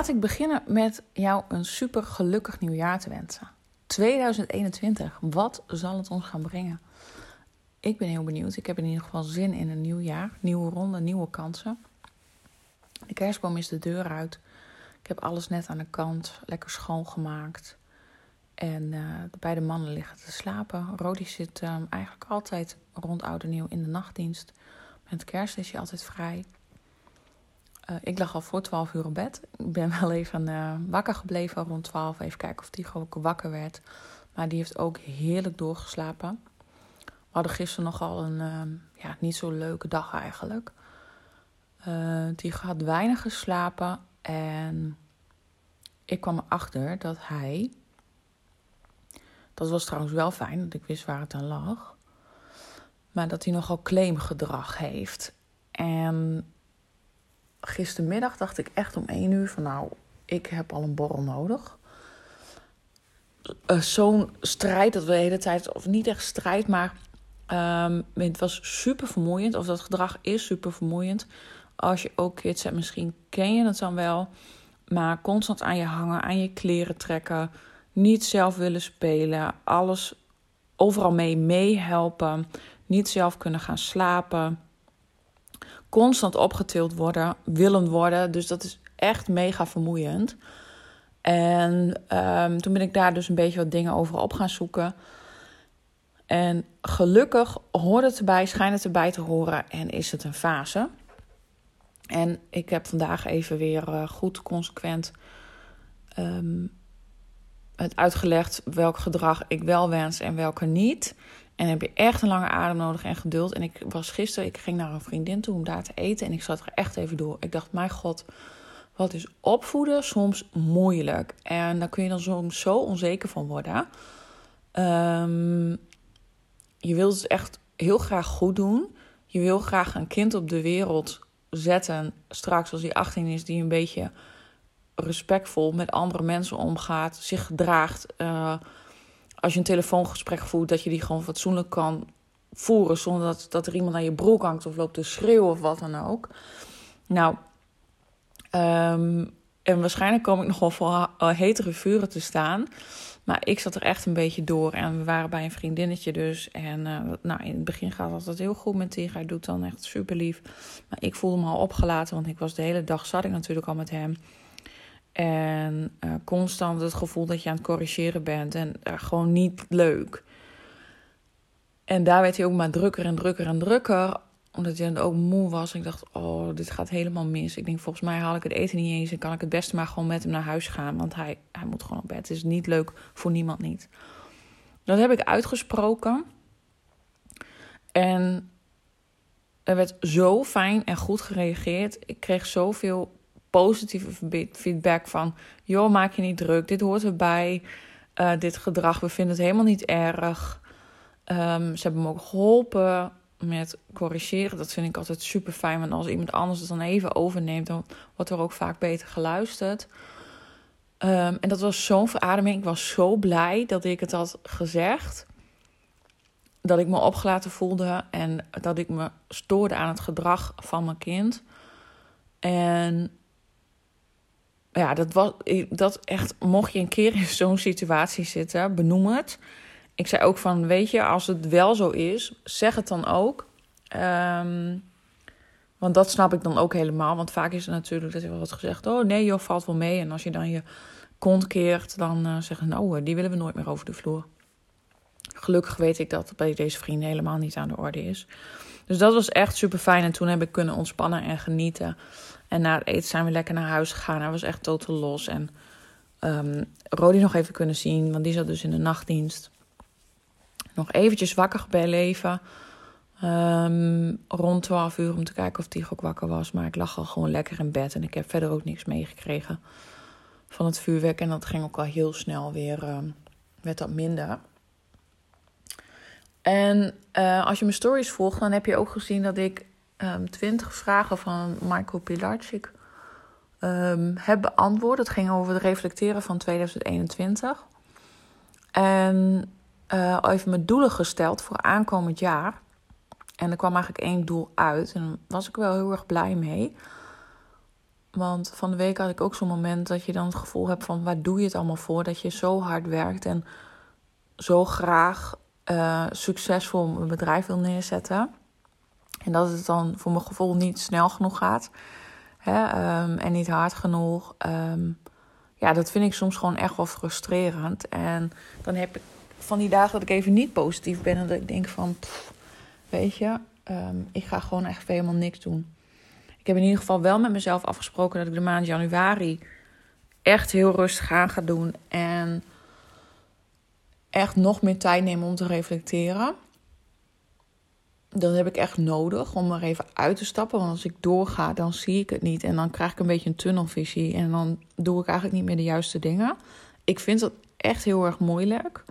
Laat ik beginnen met jou een super gelukkig nieuwjaar te wensen. 2021, wat zal het ons gaan brengen? Ik ben heel benieuwd. Ik heb in ieder geval zin in een nieuw jaar. Nieuwe ronde, nieuwe kansen. De kerstboom is de deur uit. Ik heb alles net aan de kant, lekker schoongemaakt. En uh, de beide mannen liggen te slapen. Rodi zit um, eigenlijk altijd rond Oude Nieuw in de nachtdienst. Met kerst is hij altijd vrij. Uh, ik lag al voor 12 uur op bed. Ik ben wel even uh, wakker gebleven rond 12. Even kijken of die gewoon wakker werd. Maar die heeft ook heerlijk doorgeslapen. We hadden gisteren nogal een uh, ja, niet zo leuke dag eigenlijk. die had weinig geslapen. En ik kwam erachter dat hij. Dat was trouwens wel fijn, dat ik wist waar het aan lag. Maar dat hij nogal claimgedrag heeft. En gistermiddag dacht ik echt om één uur van nou, ik heb al een borrel nodig. Uh, Zo'n strijd dat we de hele tijd, of niet echt strijd, maar um, het was super vermoeiend. Of dat gedrag is super vermoeiend. Als je ook kids hebt, misschien ken je het dan wel. Maar constant aan je hangen, aan je kleren trekken. Niet zelf willen spelen. Alles overal mee meehelpen. Niet zelf kunnen gaan slapen constant opgetild worden, willen worden. Dus dat is echt mega vermoeiend. En um, toen ben ik daar dus een beetje wat dingen over op gaan zoeken. En gelukkig hoort het erbij, schijnt het erbij te horen en is het een fase. En ik heb vandaag even weer uh, goed consequent um, het uitgelegd welk gedrag ik wel wens en welke niet. En heb je echt een lange adem nodig en geduld. En ik was gisteren, ik ging naar een vriendin toe om daar te eten. En ik zat er echt even door. Ik dacht, mijn god, wat is opvoeden soms moeilijk. En daar kun je dan soms zo onzeker van worden. Um, je wilt het echt heel graag goed doen. Je wil graag een kind op de wereld zetten. Straks als hij 18 is, die een beetje respectvol met andere mensen omgaat. Zich gedraagt. Uh, als je een telefoongesprek voert, dat je die gewoon fatsoenlijk kan voeren. Zonder dat, dat er iemand aan je broek hangt of loopt te schreeuwen of wat dan ook. Nou, um, en waarschijnlijk kom ik nog wel voor hetere vuren te staan. Maar ik zat er echt een beetje door. En we waren bij een vriendinnetje dus. En uh, nou, in het begin gaat altijd heel goed met die. Hij doet dan echt super lief. Maar ik voelde me al opgelaten. Want ik was de hele dag zat ik natuurlijk al met hem. En uh, constant het gevoel dat je aan het corrigeren bent. En uh, gewoon niet leuk. En daar werd hij ook maar drukker en drukker en drukker. Omdat hij dan ook moe was. Ik dacht, oh, dit gaat helemaal mis. Ik denk, volgens mij haal ik het eten niet eens. En kan ik het beste maar gewoon met hem naar huis gaan. Want hij, hij moet gewoon op bed. Het is niet leuk voor niemand niet. Dat heb ik uitgesproken. En er werd zo fijn en goed gereageerd. Ik kreeg zoveel positieve feedback van... joh, maak je niet druk, dit hoort erbij. Uh, dit gedrag, we vinden het helemaal niet erg. Um, ze hebben me ook geholpen met corrigeren. Dat vind ik altijd super fijn. Want als iemand anders het dan even overneemt... dan wordt er ook vaak beter geluisterd. Um, en dat was zo'n verademing. Ik was zo blij dat ik het had gezegd. Dat ik me opgelaten voelde en dat ik me stoorde aan het gedrag van mijn kind. En ja, dat was dat echt, mocht je een keer in zo'n situatie zitten, benoem het. Ik zei ook van, weet je, als het wel zo is, zeg het dan ook. Um, want dat snap ik dan ook helemaal. Want vaak is het natuurlijk dat er wel wat gezegd. Oh nee, joh, valt wel mee. En als je dan je kont keert, dan uh, zeggen nou, uh, die willen we nooit meer over de vloer. Gelukkig weet ik dat bij deze vrienden helemaal niet aan de orde is. Dus dat was echt super fijn. En toen heb ik kunnen ontspannen en genieten. En na het eten zijn we lekker naar huis gegaan. Hij was echt totaal los. En um, Rodi nog even kunnen zien, want die zat dus in de nachtdienst. Nog eventjes wakker bij leven. Um, rond 12 uur om te kijken of Tigo ook wakker was. Maar ik lag al gewoon lekker in bed en ik heb verder ook niks meegekregen van het vuurwerk. En dat ging ook al heel snel weer, um, werd dat minder. En uh, als je mijn stories volgt, dan heb je ook gezien dat ik um, ehm, 20 vragen van Michael Pilarczyk um, heb beantwoord. Het ging over het reflecteren van 2021. En uh, even mijn doelen gesteld voor aankomend jaar. En er kwam eigenlijk één doel uit. En daar was ik wel heel erg blij mee. Want van de week had ik ook zo'n moment dat je dan het gevoel hebt van waar doe je het allemaal voor? Dat je zo hard werkt en zo graag uh, succesvol een bedrijf wil neerzetten. En dat het dan voor mijn gevoel niet snel genoeg gaat. Hè, um, en niet hard genoeg. Um, ja, dat vind ik soms gewoon echt wel frustrerend. En dan heb ik van die dagen dat ik even niet positief ben. En dat ik denk van, weet je, um, ik ga gewoon echt helemaal niks doen. Ik heb in ieder geval wel met mezelf afgesproken dat ik de maand januari echt heel rustig aan ga doen. En echt nog meer tijd nemen om te reflecteren. Dat heb ik echt nodig om er even uit te stappen. Want als ik doorga, dan zie ik het niet. En dan krijg ik een beetje een tunnelvisie. En dan doe ik eigenlijk niet meer de juiste dingen. Ik vind dat echt heel erg moeilijk.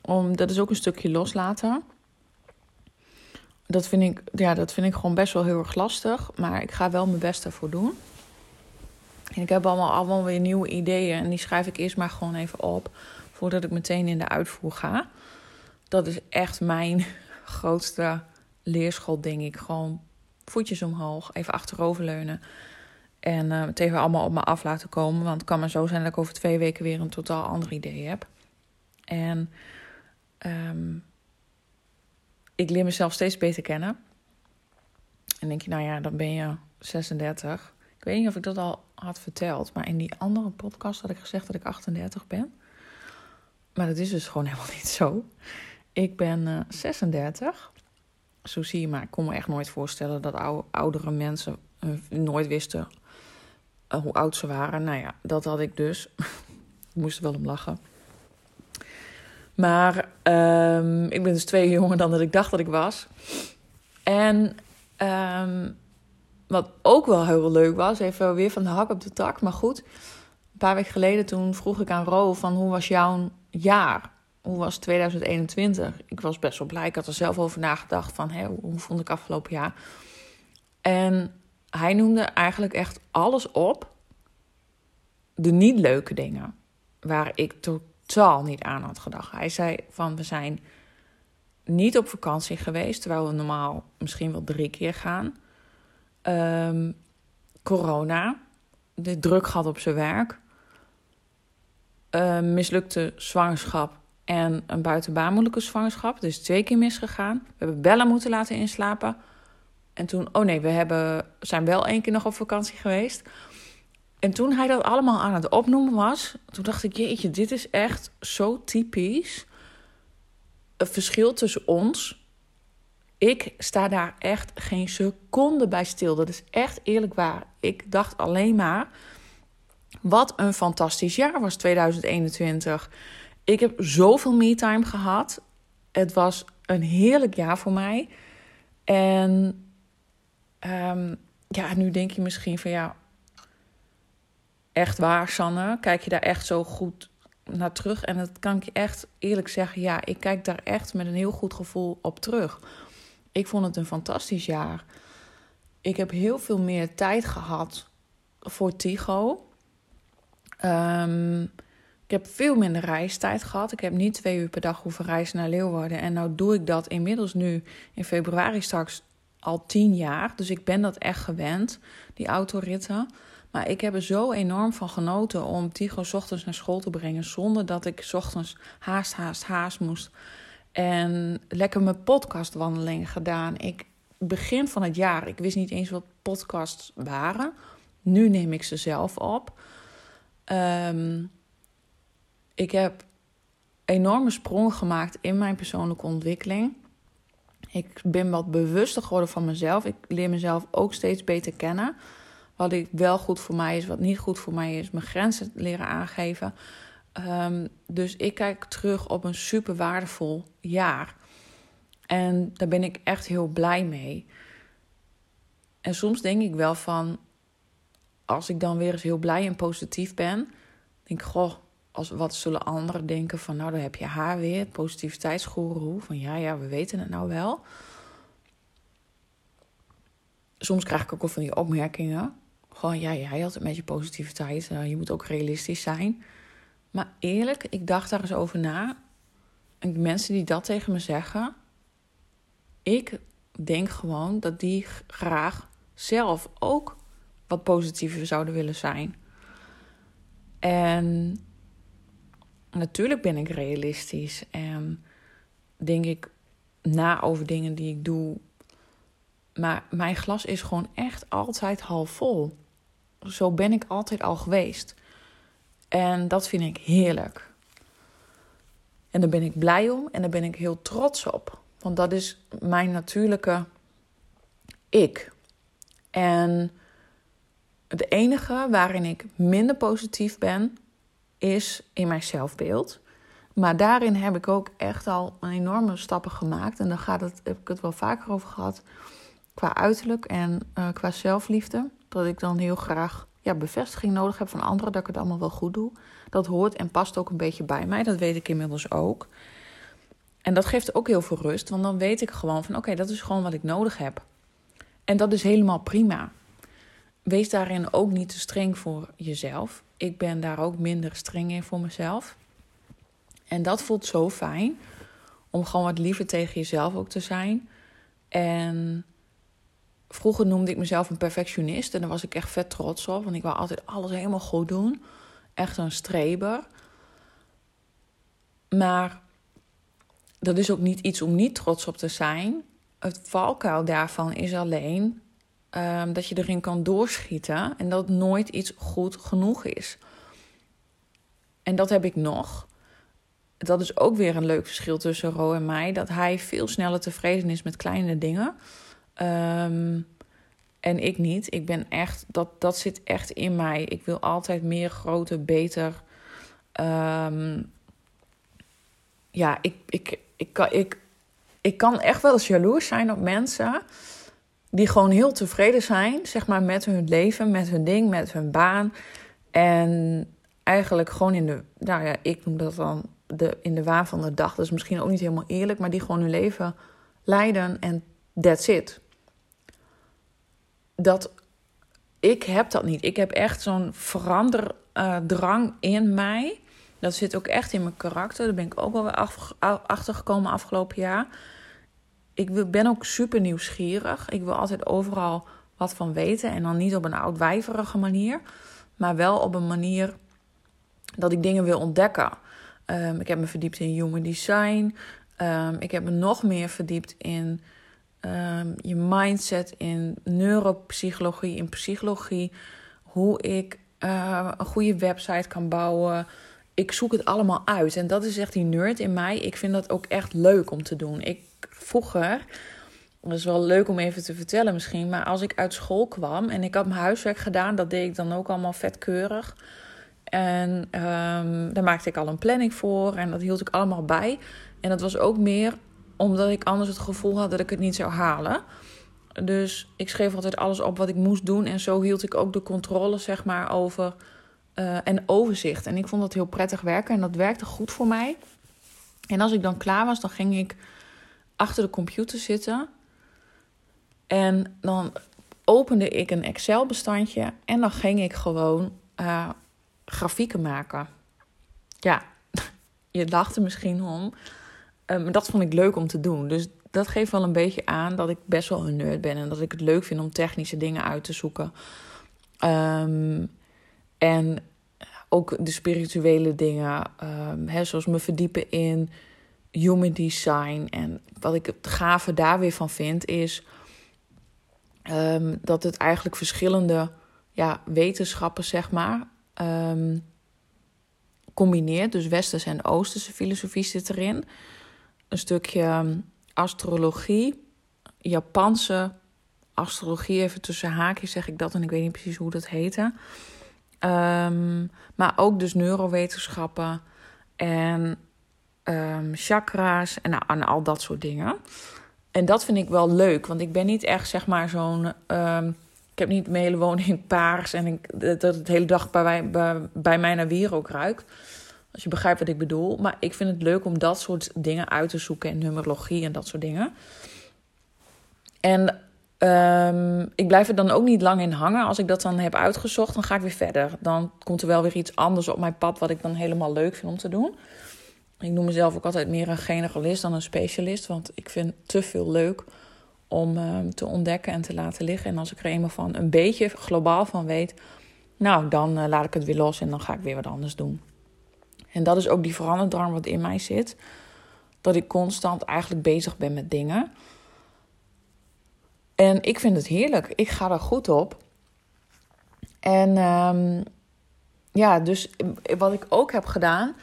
Om, dat is ook een stukje loslaten. Dat vind, ik, ja, dat vind ik gewoon best wel heel erg lastig. Maar ik ga wel mijn best ervoor doen. En ik heb allemaal, allemaal weer nieuwe ideeën. En die schrijf ik eerst maar gewoon even op. Voordat ik meteen in de uitvoer ga. Dat is echt mijn grootste leerschool, denk ik. Gewoon voetjes omhoog, even achteroverleunen. En uh, het even allemaal op me af laten komen. Want het kan maar zo zijn dat ik over twee weken weer een totaal ander idee heb. En um, ik leer mezelf steeds beter kennen. En denk je, nou ja, dan ben je 36. Ik weet niet of ik dat al had verteld. Maar in die andere podcast had ik gezegd dat ik 38 ben. Maar dat is dus gewoon helemaal niet zo. Ik ben uh, eh, 36. Zo zie je maar. Ik kon me echt nooit voorstellen dat oude, oudere mensen uh, nooit wisten uh, hoe oud ze waren. Nou ja, dat had ik dus. ik moest er wel om lachen. Maar um, ik ben dus twee jonger dan dat ik dacht dat ik was. En um, wat ook wel heel leuk was, even weer van de hak op de tak, maar goed. Een paar weken geleden toen vroeg ik aan Ro van hoe was jouw jaar? Hoe was 2021? Ik was best wel blij. Ik had er zelf over nagedacht van hoe vond ik afgelopen jaar? En hij noemde eigenlijk echt alles op. De niet leuke dingen. Waar ik totaal niet aan had gedacht. Hij zei van we zijn niet op vakantie geweest. Terwijl we normaal misschien wel drie keer gaan. Um, corona. De druk gehad op zijn werk. Uh, mislukte zwangerschap en een buitenbaarmoedelijke zwangerschap. Dus twee keer misgegaan. We hebben Bella moeten laten inslapen. En toen, oh nee, we hebben, zijn wel één keer nog op vakantie geweest. En toen hij dat allemaal aan het opnoemen was, toen dacht ik, jeetje, dit is echt zo typisch. Het verschil tussen ons. Ik sta daar echt geen seconde bij stil. Dat is echt eerlijk waar. Ik dacht alleen maar, wat een fantastisch jaar was 2021. Ik heb zoveel me-time gehad. Het was een heerlijk jaar voor mij. En um, ja, nu denk je misschien van ja, echt waar, Sanne? Kijk je daar echt zo goed naar terug? En dat kan ik je echt eerlijk zeggen. Ja, ik kijk daar echt met een heel goed gevoel op terug. Ik vond het een fantastisch jaar. Ik heb heel veel meer tijd gehad voor Tigo. Um, heb veel minder reistijd gehad. Ik heb niet twee uur per dag hoeven reizen naar Leeuwarden. En nou doe ik dat inmiddels nu in februari straks al tien jaar. Dus ik ben dat echt gewend, die autoritten. Maar ik heb er zo enorm van genoten om Tigo ochtends naar school te brengen. Zonder dat ik ochtends haast, haast, haast moest. En lekker mijn podcastwandelingen gedaan. Ik begin van het jaar, ik wist niet eens wat podcasts waren. Nu neem ik ze zelf op. Um, ik heb enorme sprongen gemaakt in mijn persoonlijke ontwikkeling. Ik ben wat bewuster geworden van mezelf. Ik leer mezelf ook steeds beter kennen. Wat ik wel goed voor mij is, wat niet goed voor mij is. Mijn grenzen leren aangeven. Um, dus ik kijk terug op een super waardevol jaar. En daar ben ik echt heel blij mee. En soms denk ik wel van, als ik dan weer eens heel blij en positief ben, denk ik, goh, als, wat zullen anderen denken van, nou, dan heb je haar weer, positiviteitsgoeroe, van ja, ja, we weten het nou wel. Soms krijg ik ook wel van die opmerkingen. Gewoon, ja, jij had het met je positiviteit, uh, je moet ook realistisch zijn. Maar eerlijk, ik dacht daar eens over na. En mensen die dat tegen me zeggen, ik denk gewoon dat die graag zelf ook wat positiever zouden willen zijn. En natuurlijk ben ik realistisch en denk ik na over dingen die ik doe. Maar mijn glas is gewoon echt altijd half vol. Zo ben ik altijd al geweest. En dat vind ik heerlijk. En daar ben ik blij om en daar ben ik heel trots op. Want dat is mijn natuurlijke ik. En het enige waarin ik minder positief ben, is in mijn zelfbeeld. Maar daarin heb ik ook echt al enorme stappen gemaakt. En dan gaat het, heb ik het wel vaker over gehad. Qua uiterlijk en uh, qua zelfliefde. Dat ik dan heel graag ja, bevestiging nodig heb van anderen dat ik het allemaal wel goed doe. Dat hoort en past ook een beetje bij mij. Dat weet ik inmiddels ook. En dat geeft ook heel veel rust, want dan weet ik gewoon van oké, dat is gewoon wat ik nodig heb. En dat is helemaal prima. Wees daarin ook niet te streng voor jezelf. Ik ben daar ook minder streng in voor mezelf. En dat voelt zo fijn om gewoon wat liever tegen jezelf ook te zijn. En vroeger noemde ik mezelf een perfectionist en daar was ik echt vet trots op, want ik wou altijd alles helemaal goed doen. Echt een streber. Maar dat is ook niet iets om niet trots op te zijn. Het valkuil daarvan is alleen um, dat je erin kan doorschieten en dat nooit iets goed genoeg is. En dat heb ik nog. Dat is ook weer een leuk verschil tussen Ro en mij. Dat hij veel sneller tevreden is met kleine dingen. Um, en ik niet. Ik ben echt, dat, dat zit echt in mij. Ik wil altijd meer, groter, beter. Um, ja, ik, ik, ik, kan, ik, ik kan echt wel eens jaloers zijn op mensen die gewoon heel tevreden zijn, zeg maar, met hun leven, met hun ding, met hun baan. En eigenlijk gewoon in de, nou ja, ik noem dat dan de, in de waan van de dag. Dat is misschien ook niet helemaal eerlijk, maar die gewoon hun leven leiden en that's it. Dat, ik heb dat niet. Ik heb echt zo'n veranderdrang uh, in mij. Dat zit ook echt in mijn karakter. Daar ben ik ook wel weer achter gekomen afgelopen jaar. Ik ben ook super nieuwsgierig. Ik wil altijd overal wat van weten. En dan niet op een oudwijverige manier. Maar wel op een manier dat ik dingen wil ontdekken. Um, ik heb me verdiept in human design. Um, ik heb me nog meer verdiept in um, je mindset, in neuropsychologie, in psychologie. Hoe ik uh, een goede website kan bouwen ik zoek het allemaal uit. En dat is echt die nerd in mij. Ik vind dat ook echt leuk om te doen. Ik vroeger, dat is wel leuk om even te vertellen misschien, maar als ik uit school kwam en ik had mijn huiswerk gedaan, dat deed ik dan ook allemaal vetkeurig. En um, daar maakte ik al een planning voor en dat hield ik allemaal bij. En dat was ook meer omdat ik anders het gevoel had dat ik het niet zou halen. Dus ik schreef altijd alles op wat ik moest doen. En zo hield ik ook de controle, zeg maar, over uh, en overzicht. En ik vond dat heel prettig werken en dat werkte goed voor mij. En als ik dan klaar was, dan ging ik achter de computer zitten. En dan opende ik een Excel-bestandje en dan ging ik gewoon uh, grafieken maken. Ja, je lacht er misschien om. Uh, maar dat vond ik leuk om te doen. Dus dat geeft wel een beetje aan dat ik best wel een nerd ben en dat ik het leuk vind om technische dingen uit te zoeken. Um, en ook de spirituele dingen, um, zoals me verdiepen in human design. En wat ik het gave daar weer van vind, is um, dat het eigenlijk verschillende ja, wetenschappen, zeg maar, um, combineert. Dus westerse en oosterse filosofie zit erin. Een stukje astrologie, Japanse astrologie, even tussen haakjes zeg ik dat en ik weet niet precies hoe dat heette. Maar ook dus neurowetenschappen en um, chakra's en, nou, en al dat soort dingen. En dat vind ik wel leuk, want ik ben niet echt zeg maar zo'n. Ehm, ik heb niet mijn hele woning paars en ik, dat het hele dag bij, bij, bij mij naar wier ook ruikt. Als je begrijpt wat ik bedoel. Maar ik vind het leuk om dat soort dingen uit te zoeken en numerologie en dat soort dingen. En um, ik blijf er dan ook niet lang in hangen. Als ik dat dan heb uitgezocht, dan ga ik weer verder. Dan komt er wel weer iets anders op mijn pad wat ik dan helemaal leuk vind om te doen. Ik noem mezelf ook altijd meer een generalist dan een specialist. Want ik vind te veel leuk om um, te ontdekken en te laten liggen. En als ik er eenmaal van een beetje globaal van weet, nou, dan uh, laat ik het weer los en dan ga ik weer wat anders doen. En dat is ook die veranderdrang wat in mij zit. Dat ik constant eigenlijk bezig ben met dingen. En ik vind het heerlijk. Ik ga er goed op. En um, ja, dus wat ik ook heb gedaan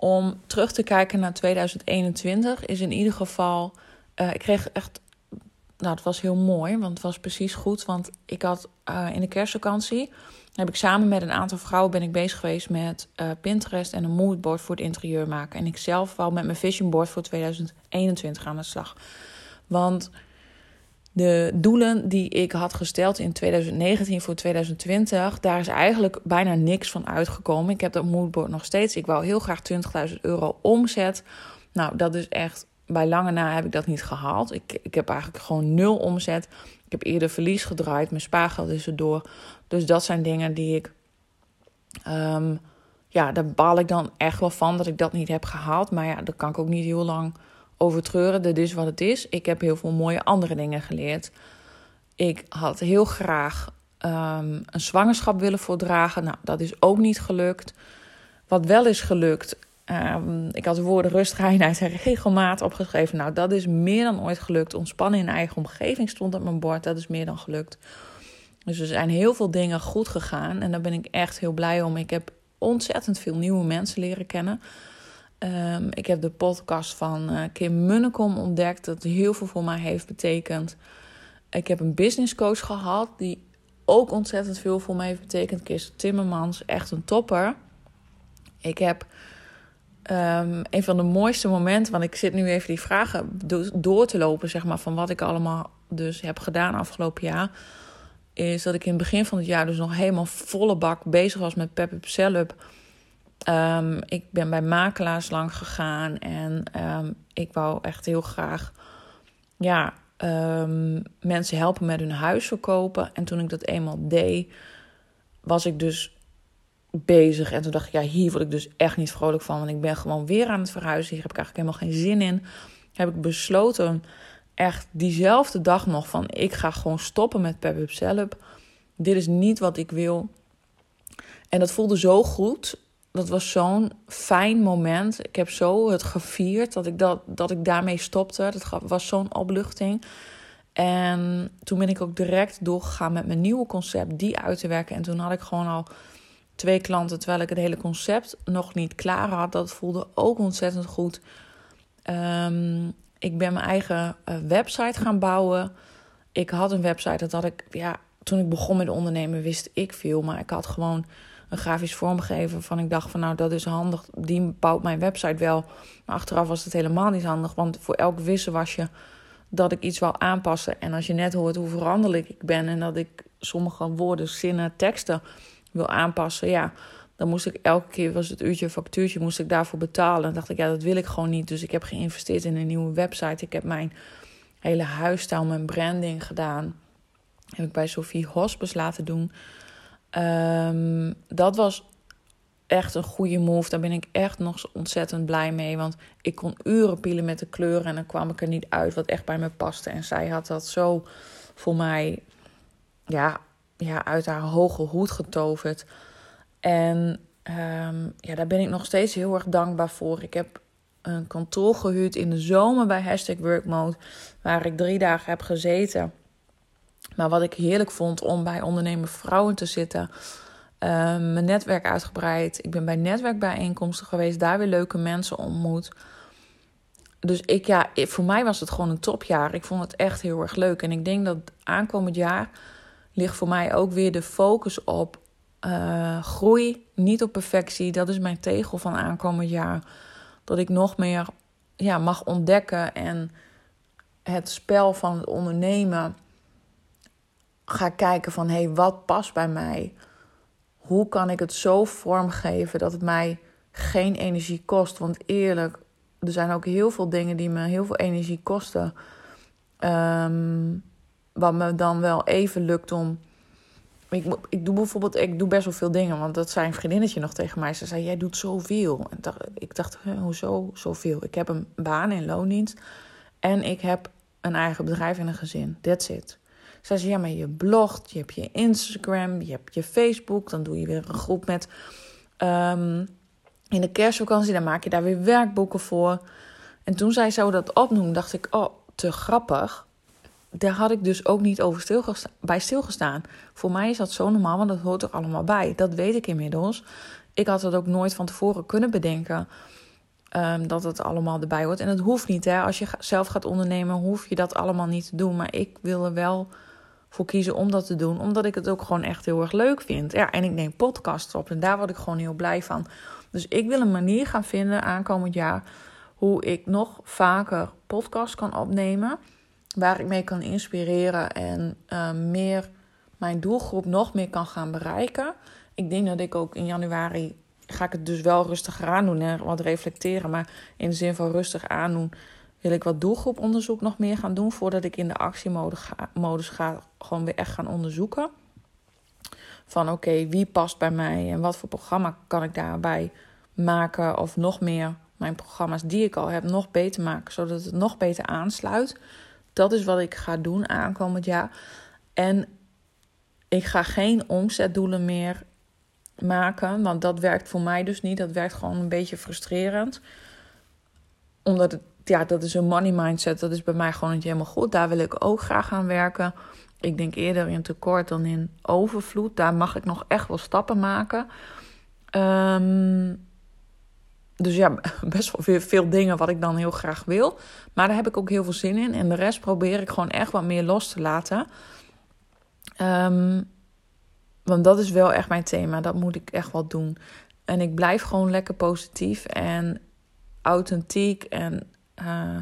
om terug te kijken naar 2021 is in ieder geval. Uh, ik kreeg echt. Nou, het was heel mooi, want het was precies goed. Want ik had uh, in de kerstvakantie. Heb ik samen met een aantal vrouwen ben ik bezig geweest met uh, Pinterest en een moodboard voor het interieur maken. En ik zelf wou met mijn vision board voor 2021 aan de slag. Want de doelen die ik had gesteld in 2019 voor 2020, daar is eigenlijk bijna niks van uitgekomen. Ik heb dat moodboard nog steeds. Ik wou heel graag 20.000 euro omzet. Nou, dat is echt, bij lange na heb ik dat niet gehaald. Ik, ik heb eigenlijk gewoon nul omzet. Ik heb eerder verlies gedraaid, mijn spaargeld is erdoor. Dus dat zijn dingen die ik, um, ja, daar baal ik dan echt wel van dat ik dat niet heb gehaald. Maar ja, dat kan ik ook niet heel lang over treuren. Dit is wat het is. Ik heb heel veel mooie andere dingen geleerd. Ik had heel graag um, een zwangerschap willen voordragen. Nou, dat is ook niet gelukt. Wat wel is gelukt. Um, ik had de woorden rust, reinheid en regelmaat opgeschreven. Nou, dat is meer dan ooit gelukt. Ontspannen in eigen omgeving stond op mijn bord. Dat is meer dan gelukt. Dus er zijn heel veel dingen goed gegaan. En daar ben ik echt heel blij om. Ik heb ontzettend veel nieuwe mensen leren kennen. Um, ik heb de podcast van uh, Kim Munnekom ontdekt, dat heel veel voor mij heeft betekend. Ik heb een business coach gehad, die ook ontzettend veel voor mij heeft betekend. Kirsten Timmermans, echt een topper. Ik heb um, een van de mooiste momenten, want ik zit nu even die vragen door te lopen, zeg maar, van wat ik allemaal dus heb gedaan afgelopen jaar. Is dat ik in het begin van het jaar dus nog helemaal volle bak bezig was met Pep Up Um, ik ben bij makelaars lang gegaan en um, ik wou echt heel graag ja, um, mensen helpen met hun huis verkopen. En toen ik dat eenmaal deed, was ik dus bezig. En toen dacht ik, ja, hier word ik dus echt niet vrolijk van. Want ik ben gewoon weer aan het verhuizen. Hier heb ik eigenlijk helemaal geen zin in. Heb ik besloten, echt diezelfde dag nog, van ik ga gewoon stoppen met Pep Up. Dit is niet wat ik wil. En dat voelde zo goed dat was zo'n fijn moment. Ik heb zo het gevierd dat ik, dat, dat ik daarmee stopte. Dat was zo'n opluchting. En toen ben ik ook direct doorgegaan met mijn nieuwe concept, die uit te werken. En toen had ik gewoon al twee klanten, terwijl ik het hele concept nog niet klaar had. Dat voelde ook ontzettend goed. Um, ik ben mijn eigen uh, website gaan bouwen. Ik had een website, dat had ik, ja, toen ik begon met ondernemen wist ik veel. Maar ik had gewoon een grafisch vormgever van ik dacht van nou dat is handig, die bouwt mijn website wel. Maar achteraf was het helemaal niet handig, want voor elk je dat ik iets wil aanpassen en als je net hoort hoe veranderlijk ik ben en dat ik sommige woorden, zinnen, teksten wil aanpassen, ja, dan moest ik elke keer was het uurtje factuurtje moest ik daarvoor betalen. En dacht ik ja dat wil ik gewoon niet, dus ik heb geïnvesteerd in een nieuwe website. Ik heb mijn hele huisstijl, mijn branding gedaan. Heb ik bij Sophie Hospes laten doen. Um, dat was echt een goede move. Daar ben ik echt nog ontzettend blij mee. Want ik kon uren pielen met de kleuren en dan kwam ik er niet uit wat echt bij me paste. En zij had dat zo voor mij ja, ja, uit haar hoge hoed getoverd. En um, ja, daar ben ik nog steeds heel erg dankbaar voor. Ik heb een kantoor gehuurd in de zomer bij Hashtag Workmode. Waar ik drie dagen heb gezeten. Maar wat ik heerlijk vond om bij ondernemer vrouwen te zitten. Um, mijn netwerk uitgebreid. Ik ben bij netwerkbijeenkomsten geweest. Daar weer leuke mensen ontmoet. Dus ik, ja, voor mij was het gewoon een topjaar. Ik vond het echt heel erg leuk. En ik denk dat aankomend jaar ligt voor mij ook weer de focus op uh, groei. Niet op perfectie. Dat is mijn tegel van aankomend jaar. Dat ik nog meer ja, mag ontdekken en het spel van het ondernemen ga kijken van hé, hey, wat past bij mij? Hoe kan ik het zo vormgeven dat het mij geen energie kost? Want eerlijk, er zijn ook heel veel dingen die me heel veel energie kosten. Ehm, wat me dan wel even lukt om. Ik, ik doe bijvoorbeeld, ik doe best wel veel dingen. Want dat zei een vriendinnetje nog tegen mij. Ze zei: Jij doet zoveel. En ik dacht: Hoezo zoveel? Ik heb een baan in loondienst. En ik heb een eigen bedrijf en een gezin. That's it. Zei: Ja, maar je blogt, je hebt je Instagram, je hebt je Facebook. Dan doe je weer een groep met. Um, in de kerstvakantie, dan maak je daar weer werkboeken voor. En toen zij zo dat opnoemde, dacht ik: Oh, te grappig daar had ik dus ook niet over stilgesta bij stilgestaan. Voor mij is dat zo normaal, want dat hoort er allemaal bij. Dat weet ik inmiddels. Ik had het ook nooit van tevoren kunnen bedenken um, dat het allemaal erbij hoort. En het hoeft niet, hè. Als je zelf gaat ondernemen, hoef je dat allemaal niet te doen. Maar ik wil er wel voor kiezen om dat te doen, omdat ik het ook gewoon echt heel erg leuk vind. Ja, en ik neem podcasts op en daar word ik gewoon heel blij van. Dus ik wil een manier gaan vinden aankomend jaar hoe ik nog vaker podcasts kan opnemen waar ik mee kan inspireren en uh, meer mijn doelgroep nog meer kan gaan bereiken. Ik denk dat ik ook in januari ga ik het dus wel rustig aandoen en wat reflecteren, maar in de zin van rustig aandoen wil ik wat doelgroeponderzoek nog meer gaan doen voordat ik in de actiemodus ga, gewoon weer echt gaan onderzoeken. Van oké, wie past bij mij en wat voor programma kan ik daarbij maken of nog meer mijn programma's die ik al heb nog beter maken, zodat het nog beter aansluit dat is wat ik ga doen aankomend jaar. En ik ga geen omzetdoelen meer maken, want dat werkt voor mij dus niet. Dat werkt gewoon een beetje frustrerend. Omdat het, ja, dat is een money mindset. Dat is bij mij gewoon niet helemaal goed. Daar wil ik ook graag aan werken. Ik denk eerder in tekort dan in overvloed. Daar mag ik nog echt wel stappen maken. Um, dus ja, best wel veel, veel dingen wat ik dan heel graag wil. Maar daar heb ik ook heel veel zin in. En de rest probeer ik gewoon echt wat meer los te laten. Um, want dat is wel echt mijn thema. Dat moet ik echt wel doen. En ik blijf gewoon lekker positief en authentiek. En uh,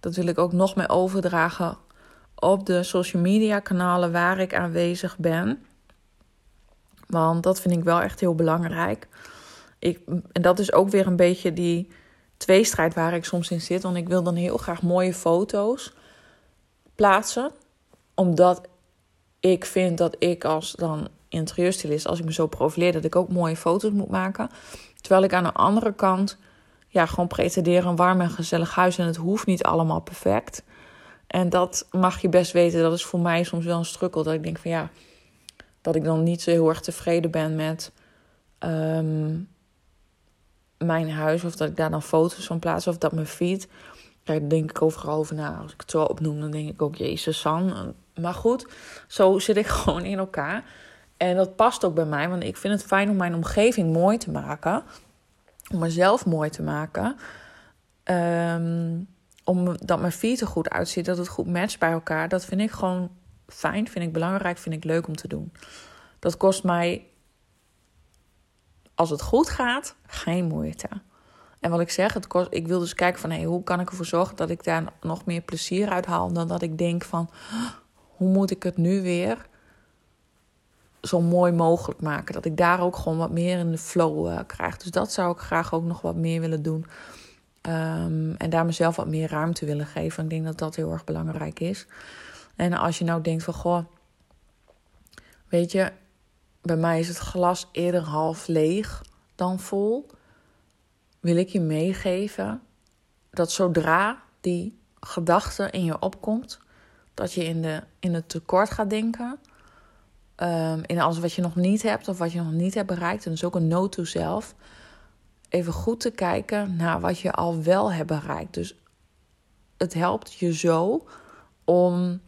dat wil ik ook nog meer overdragen op de social media kanalen waar ik aanwezig ben. Want dat vind ik wel echt heel belangrijk ik, en dat is ook weer een beetje die tweestrijd waar ik soms in zit. Want ik wil dan heel graag mooie foto's plaatsen. Omdat ik vind dat ik als dan interieurstylist, als ik me zo profileer, dat ik ook mooie foto's moet maken. Terwijl ik aan de andere kant ja, gewoon pretendeer een warm en gezellig huis. En het hoeft niet allemaal perfect. En dat mag je best weten. Dat is voor mij soms wel een strukkel. Dat ik denk van ja, dat ik dan niet zo heel erg tevreden ben met ehm, mijn huis of dat ik daar dan foto's van plaats of dat mijn feed. Daar denk ik overal over na. Als ik het zo opnoem, dan denk ik ook, Jezus, San. Maar goed, zo zit ik gewoon in elkaar. En dat past ook bij mij, want ik vind het fijn om mijn omgeving mooi te maken. Om mezelf mooi te maken. Um, om dat mijn feed er goed uitziet, dat het goed matcht bij elkaar. Dat vind ik gewoon fijn, vind ik belangrijk, vind ik leuk om te doen. Dat kost mij als het goed gaat, geen moeite. En wat ik zeg, het kost, ik wil dus kijken van hoe kan ik ervoor zorgen dat ik daar nog meer plezier uit haal. Dan dat ik denk van hoe moet ik het nu weer zo mooi mogelijk maken. Dat ik daar ook gewoon wat meer in de flow uh, krijg. Dus dat zou ik graag ook nog wat meer willen doen. Um, en daar mezelf wat meer ruimte willen geven. Ik denk dat dat heel erg belangrijk is. En als je nou denkt van goh, weet je, bij mij is het glas eerder half leeg dan vol. Wil ik je meegeven dat zodra die gedachte in je opkomt, dat je in, de, in het tekort gaat denken. Um, in alles wat je nog niet hebt of wat je nog niet hebt bereikt. En dus ook een note to zelf. Even goed te kijken naar wat je al wel hebt bereikt. Dus het helpt je zo om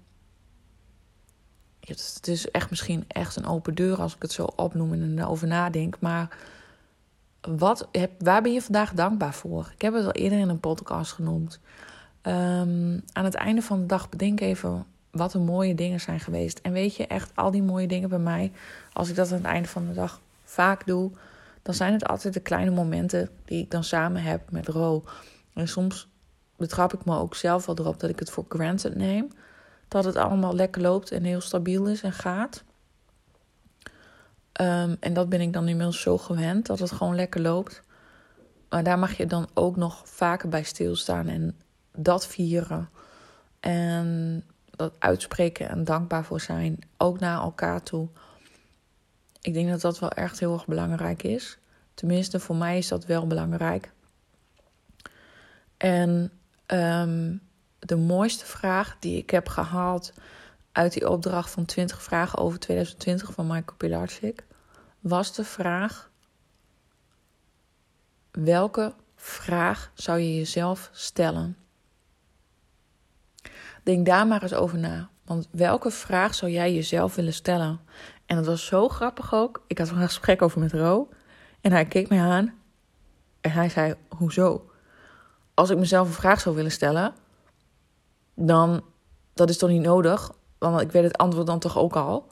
het is echt misschien echt een open deur als ik het zo opnoem en erover nadenk. Maar wat, waar ben je vandaag dankbaar voor? Ik heb het al eerder in een podcast genoemd. Um, aan het einde van de dag bedenk even wat de mooie dingen zijn geweest. En weet je, echt al die mooie dingen bij mij, als ik dat aan het einde van de dag vaak doe, dan zijn het altijd de kleine momenten die ik dan samen heb met Ro. En soms betrap ik me ook zelf wel erop dat ik het voor granted neem. Dat het allemaal lekker loopt en heel stabiel is en gaat. Ehm, en dat ben ik dan inmiddels zo gewend, dat het gewoon lekker loopt. Maar daar mag je dan ook nog vaker bij stilstaan en dat vieren. En dat uitspreken en dankbaar voor zijn, ook naar elkaar toe. Ik denk dat dat wel echt heel erg belangrijk is. Tenminste, voor mij is dat wel belangrijk. En ehm, de mooiste vraag die ik heb gehaald uit die opdracht van 20 vragen over 2020 van Michael Pilarczyk was de vraag: welke vraag zou je jezelf stellen? Denk daar maar eens over na. Want welke vraag zou jij jezelf willen stellen? En dat was zo grappig ook. Ik had een gesprek over met Ro. En hij keek mij aan. En hij zei: Hoezo? Als ik mezelf een vraag zou willen stellen, dan dat is toch niet nodig? Want ik weet het antwoord dan toch ook al.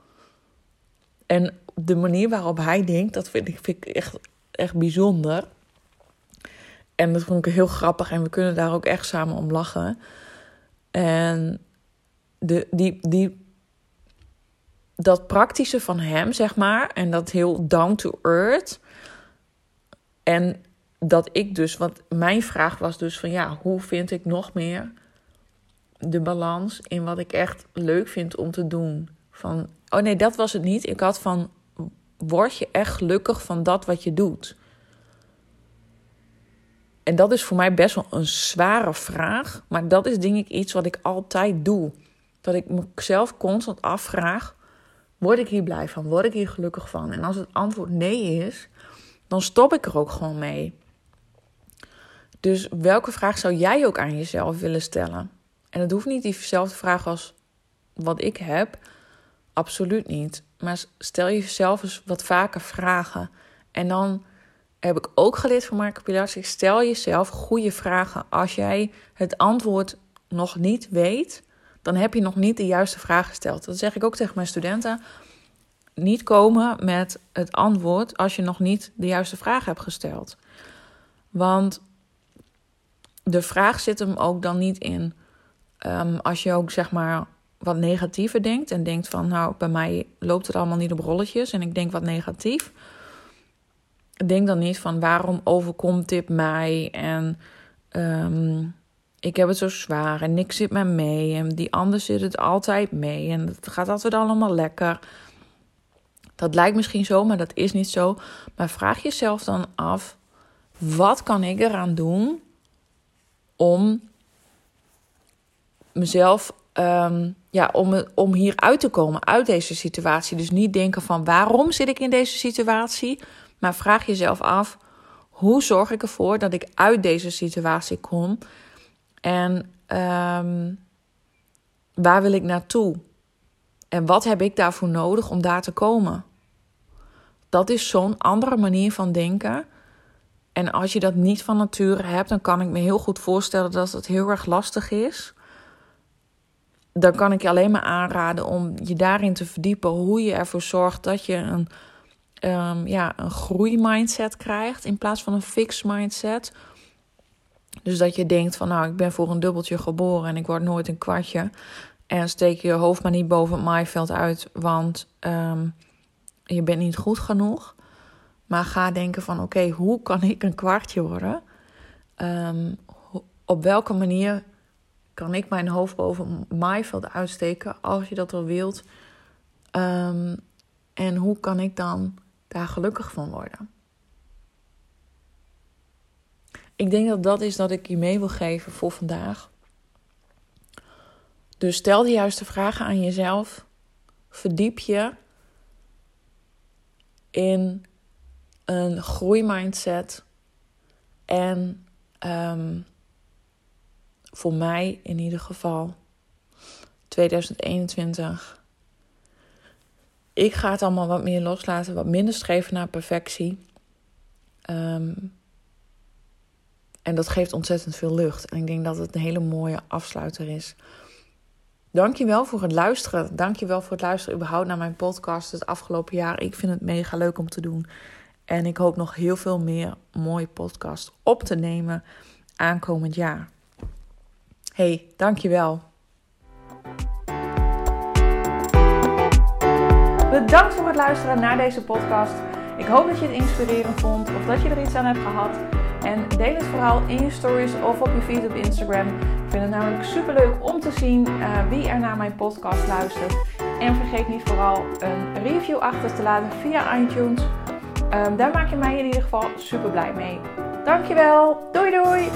En de manier waarop hij denkt, dat vind ik, vind ik echt, echt bijzonder. En dat vond ik heel grappig en we kunnen daar ook echt samen om lachen. En de, die, die, dat praktische van hem, zeg maar, en dat heel down to earth. En dat ik dus, want mijn vraag was dus van ja, hoe vind ik nog meer de balans in wat ik echt leuk vind om te doen? Van, oh nee, dat was het niet. Ik had van, word je echt gelukkig van dat wat je doet? En dat is voor mij best wel een zware vraag. Maar dat is denk ik iets wat ik altijd doe. Dat ik mezelf constant afvraag: word ik hier blij van? Word ik hier gelukkig van? En als het antwoord nee is, dan stop ik er ook gewoon mee. Dus welke vraag zou jij ook aan jezelf willen stellen? En het hoeft niet diezelfde vraag als wat ik heb. Absoluut niet. Maar stel jezelf eens wat vaker vragen. En dan heb ik ook geleerd van Marco Pilar. Stel jezelf goede vragen. Als jij het antwoord nog niet weet, dan heb je nog niet de juiste vraag gesteld. Dat zeg ik ook tegen mijn studenten. Niet komen met het antwoord als je nog niet de juiste vraag hebt gesteld. Want de vraag zit hem ook dan niet in. Um, als je ook zeg maar wat negatiever denkt en denkt van nou bij mij loopt het allemaal niet op rolletjes en ik denk wat negatief denk dan niet van waarom overkomt dit mij en um, ik heb het zo zwaar en niks zit mij mee en die ander zit het altijd mee en het gaat altijd allemaal lekker. Dat lijkt misschien zo, maar dat is niet zo. Maar vraag jezelf dan af: wat kan ik eraan doen om mezelf, um, ja, om, om hier uit te komen uit deze situatie? Dus niet denken van waarom zit ik in deze situatie? Maar vraag jezelf af: hoe zorg ik ervoor dat ik uit deze situatie kom? En um, waar wil ik naartoe? En wat heb ik daarvoor nodig om daar te komen? Dat is zo'n andere manier van denken. En als je dat niet van nature hebt, dan kan ik me heel goed voorstellen dat het heel erg lastig is. Dan kan ik je alleen maar aanraden om je daarin te verdiepen hoe je ervoor zorgt dat je een um, ja, een groeimindset krijgt in plaats van een fixed mindset. Dus dat je denkt van nou, ik ben voor een dubbeltje geboren en ik word nooit een kwartje. En steek je hoofd maar niet boven het maaiveld uit, want um, je bent niet goed genoeg. Maar ga denken van oké, hoe kan ik een kwartje worden? Um, op welke manier kan ik mijn hoofd boven maaiveld uitsteken als je dat wel wilt? En hoe kan ik dan daar gelukkig van worden. Ik denk dat dat is dat ik je mee wil geven voor vandaag. Dus stel de juiste vragen aan jezelf. Verdiep je in een groeimindset. En um, voor mij in ieder geval 2021 ik ga het allemaal wat meer loslaten, wat minder streven naar perfectie. Ehm, en dat geeft ontzettend veel lucht. En ik denk dat het een hele mooie afsluiter is. Dankjewel voor het luisteren. Dankjewel voor het luisteren überhaupt naar mijn podcast het afgelopen jaar. Ik vind het mega leuk om te doen. En ik hoop nog heel veel meer mooie podcasts op te nemen aankomend jaar. hey, dankjewel. Bedankt voor het luisteren naar deze podcast. Ik hoop dat je het inspirerend vond of dat je er iets aan hebt gehad. En deel het vooral in je stories of op je feed op Instagram. Ik vind het namelijk super leuk om te zien uh, wie er naar mijn podcast luistert. En vergeet niet vooral een review achter te laten via iTunes. Um, daar maak je mij in ieder geval super blij mee. Dankjewel. Doei doei.